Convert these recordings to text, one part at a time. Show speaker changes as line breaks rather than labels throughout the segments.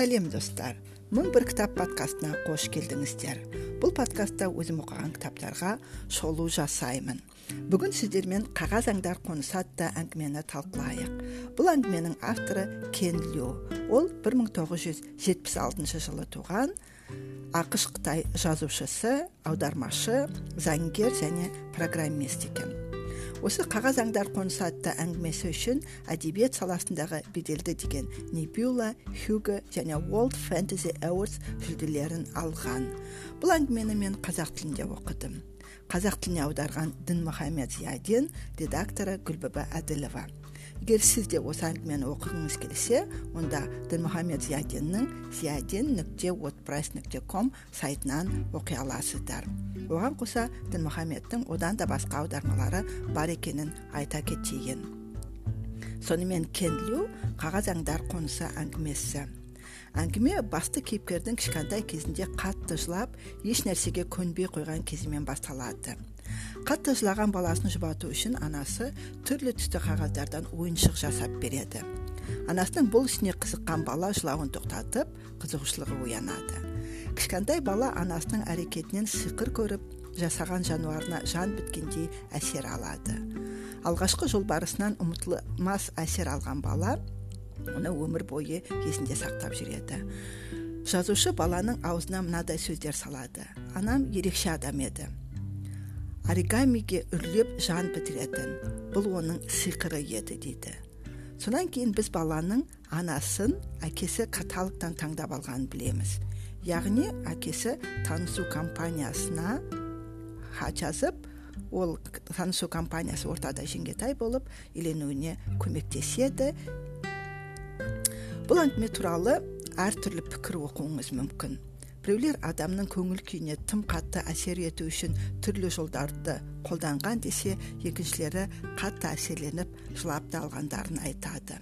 сәлем достар. Мың бір кітап подкастына қош келдіңіздер. Бұл подкастта өзім оқыған кітаптарға шолу жасаймын. Бүгін сіздермен қағаз аңдар қонысы атты әңгімені талқылайық. Бұл әңгіменің авторы кен лю. Ол 1976 жылы туған ақш қытай жазушысы аудармашы заңгер және программист екен. Осы қағаз аңдар қонысы атты әңгімесі үшін әдебиет саласындағы беделді деген небюла хьюго және World Fantasy Awards жүлделерін алған. Бұл әңгімені мен қазақ тілінде оқыдым. Қазақ тіліне аударған дінмұхамед зиядин редакторы гүлбіба әділова. Егер сіз де осы әңгімені оқығыңыз келсе онда дінмұхамед зиядиннің зиядин нүкте wordpress нүкте ком сайтынан оқи аласыздар. Оған қоса дінмұхамедтің одан да басқа аудармалары бар екенін айта кетейін. Сонымен кенлю қағаз аңдар қонысы әңгімесі. Әңгіме басты кейіпкердің кішкентай кезінде қатты жылап еш нәрсеге көнбей қойған кезімен басталады. Қатты жылаған баласын жұбату үшін анасы түрлі түсті қағаздардан ойыншық жасап береді. Анасының бұл ісіне қызыққан бала жылауын тоқтатып қызығушылығы оянады. Кішкентай бала анасының әрекетінен сиқыр көріп жасаған жануарына жан біткендей әсер алады. Алғашқы жолбарысынан ұмытылмас әсер алған бала оны өмір бойы есінде сақтап жүреді. Жазушы баланың аузына мынадай сөздер салады. Анам ерекше адам еді. Оригамиге үрлеп жан бітіретін. Бұл оның сиқыры еді дейді. Содан кейін біз баланың анасын әкесі каталогтан таңдап алғанын білеміз. Яғни әкесі танысу компаниясына хат жазып ол танысу компаниясы ортада жеңгетай болып үйленуіне көмектеседі. Бұл әңгіме туралы әртүрлі пікір оқуыңыз мүмкін. Біреулер адамның көңіл күйіне тым қатты әсер ету үшін түрлі жолдарды қолданған десе екіншілері қатты әсерленіп жылап та алғандарын айтады.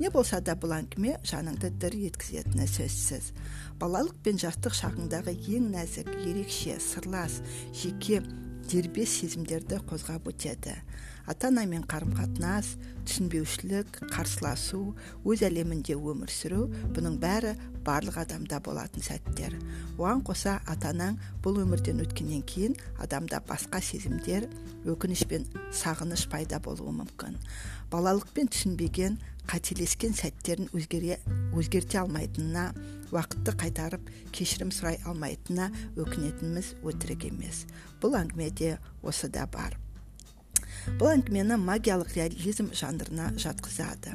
Не болса да бұл әңгіме жаныңды дір еткізетіні сөзсіз. Балалық пен жастық шағыңдағы ең нәзік ерекше сырлас жеке дербес сезімдерді қозғап өтеді. Ата анамен қарым қатынас түсінбеушілік қарсыласу өз әлемінде өмір сүру бұның бәрі барлық адамда болатын сәттер. Оған қоса ата анаң бұл өмірден өткеннен кейін адамда басқа сезімдер өкініш пен сағыныш пайда болуы мүмкін. Балалықпен түсінбеген қателескен сәттерін өзгере, өзгерте алмайтынына уақытты қайтарып кешірім сұрай алмайтынына өкінетініміз өтірік емес. Бұл әңгімеде осы да бар. Бұл әңгімені магиялық реализм жанрына жатқызады.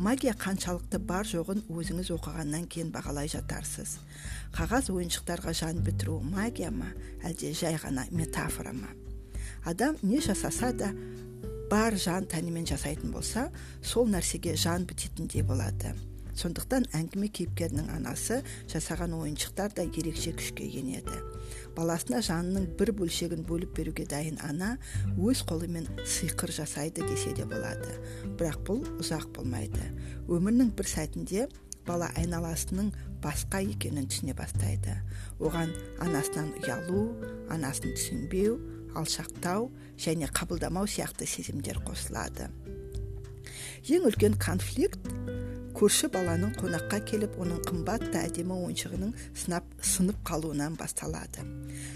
Магия қаншалықты бар жоғын өзіңіз оқығаннан кейін бағалай жатарсыз. Қағаз ойыншықтарға жан бітіру магия ма әлде жай ғана метафора ма? Адам не жасаса да бар жан тәнімен жасайтын болса сол нәрсеге жан бітетіндей болады. Сондықтан әңгіме кейіпкерінің анасы жасаған ойыншықтар да ерекше күшке енеді. Баласына жанының бір бөлшегін бөліп беруге дайын ана өз қолымен сиқыр жасайды десе де болады. Бірақ бұл ұзақ болмайды. Өмірінің бір сәтінде бала айналасының басқа екенін түсіне бастайды. Оған анасынан ұялу анасын түсінбеу алшақтау және қабылдамау сияқты сезімдер қосылады. Ең үлкен конфликт көрші баланың қонаққа келіп оның қымбат та әдемі ойыншығының сынап сынып қалуынан басталады.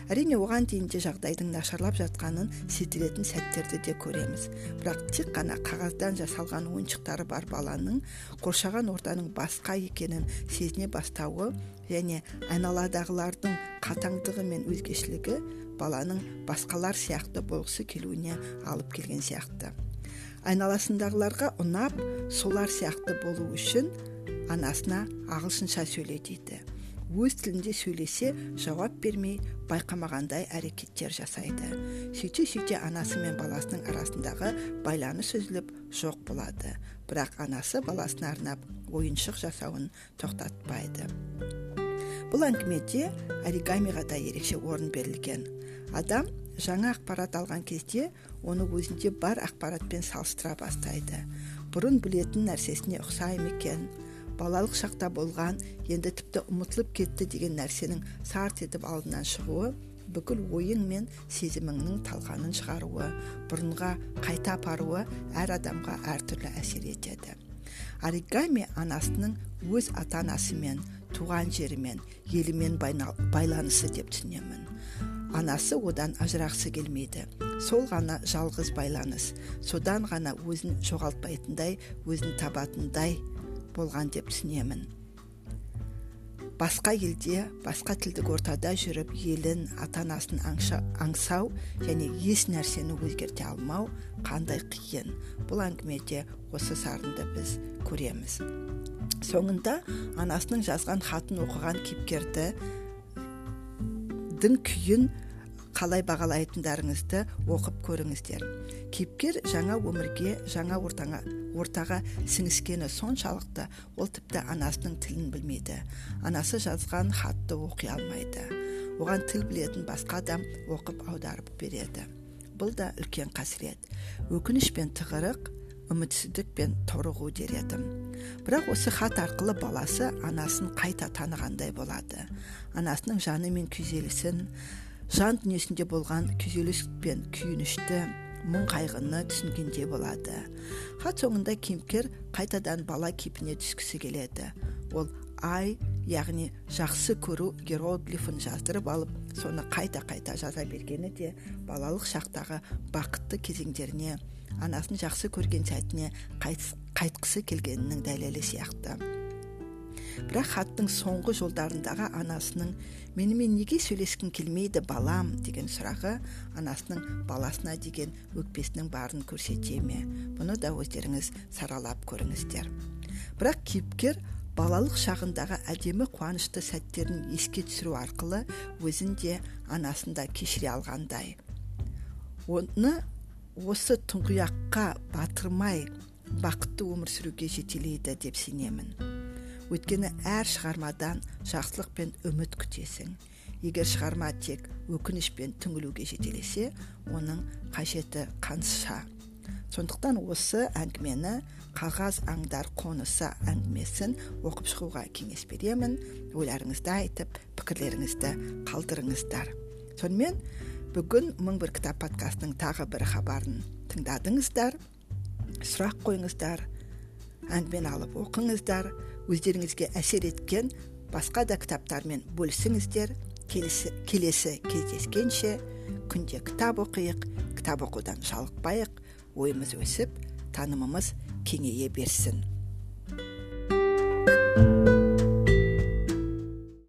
Әрине оған дейін де жағдайдың нашарлап жатқанын сездіретін сәттерді де көреміз. Бірақ тек қана қағаздан жасалған ойыншықтары бар баланың қоршаған ортаның басқа екенін сезіне бастауы және айналадағылардың қатаңдығы мен өзгешілігі баланың басқалар сияқты болғысы келуіне алып келген сияқты. Айналасындағыларға ұнап солар сияқты болу үшін анасына ағылшынша сөйле дейді өз тілінде сөйлесе жауап бермей байқамағандай әрекеттер жасайды. Сөйте сөйте анасы мен баласының арасындағы байланыс үзіліп жоқ болады. Бірақ анасы баласына арнап ойыншық жасауын тоқтатпайды. Бұл әңгімеде оригамиға да ерекше орын берілген. Адам жаңа ақпарат алған кезде оны өзінде бар ақпаратпен салыстыра бастайды. Бұрын білетін нәрсесіне ұқсай ма екен? Балалық шақта болған енді тіпті ұмытылып кетті деген нәрсенің сарт етіп алдынан шығуы бүкіл ойың мен сезіміңнің талқанын шығаруы бұрынға қайта апаруы әр адамға әртүрлі әсер етеді. Оригами анасының өз ата анасымен туған жерімен елімен байланысы деп түсінемін. Анасы одан ажырағысы келмейді. Сол ғана жалғыз байланыс. Содан ғана өзін жоғалтпайтындай өзін табатындай болған деп түсінемін. Басқа елде басқа тілдік ортада жүріп елін ата анасын аңсау және еш нәрсені өзгерте алмау қандай қиын. Бұл әңгімеде осы сарынды біз көреміз. Соңында анасының жазған хатын оқыған кейіпкерді дің күйін қалай бағалайтындарыңызды оқып көріңіздер. Кейіпкер жаңа өмірге жаңа ортаңа, ортаға сіңіскені соншалықты ол тіпті анасының тілін білмейді. Анасы жазған хатты оқи алмайды. Оған тіл білетін басқа адам оқып аударып береді. Бұл да үлкен қасірет. Өкініш пен тығырық үмітсіздік пен торығу дер едім бірақ осы хат арқылы баласы анасын қайта танығандай болады. Анасының жаны мен күйзелісін жан дүниесінде болған күйзеліс пен күйінішті мұң қайғыны түсінгенде болады. Хат соңында кейіпкер қайтадан бала кейпіне түскісі келеді. Ол ай яғни жақсы көру героглифін жаздырып алып соны қайта қайта жаза бергені де балалық шақтағы бақытты кезеңдеріне анасын жақсы көрген сәтіне қайтқысы келгенінің дәлелі сияқты. Бірақ хаттың соңғы жолдарындағы анасының менімен неге сөйлескің келмейді балам? деген сұрағы анасының баласына деген өкпесінің барын көрсете ме? Бұны да өздеріңіз саралап көріңіздер. Бірақ кейіпкер балалық шағындағы әдемі қуанышты сәттерін еске түсіру арқылы өзін де анасын да кешіре алғандай. Оны осы тұңғиаққа батырмай бақытты өмір сүруге жетелейді деп сенемін. Өйткені әр шығармадан жақсылық пен үміт күтесің. Егер шығарма тек өкініш пен түңілуге жетелесе оның қажеті қанша? Сондықтан осы әңгімені қағаз аңдар қонысы әңгімесін оқып шығуға кеңес беремін. Ойларыңызды айтып пікірлеріңізді қалдырыңыздар. Сонымен бүгін мың бір кітап подкастының тағы бір хабарын тыңдадыңыздар. Сұрақ қойыңыздар әңгімені алып оқыңыздар өздеріңізге әсер еткен басқа да кітаптармен бөлісіңіздер. Келесі, келесі кездескенше күнде кітап оқиық кітап оқудан жалықпайық. Ойымыз өсіп танымымыз кеңейе берсін.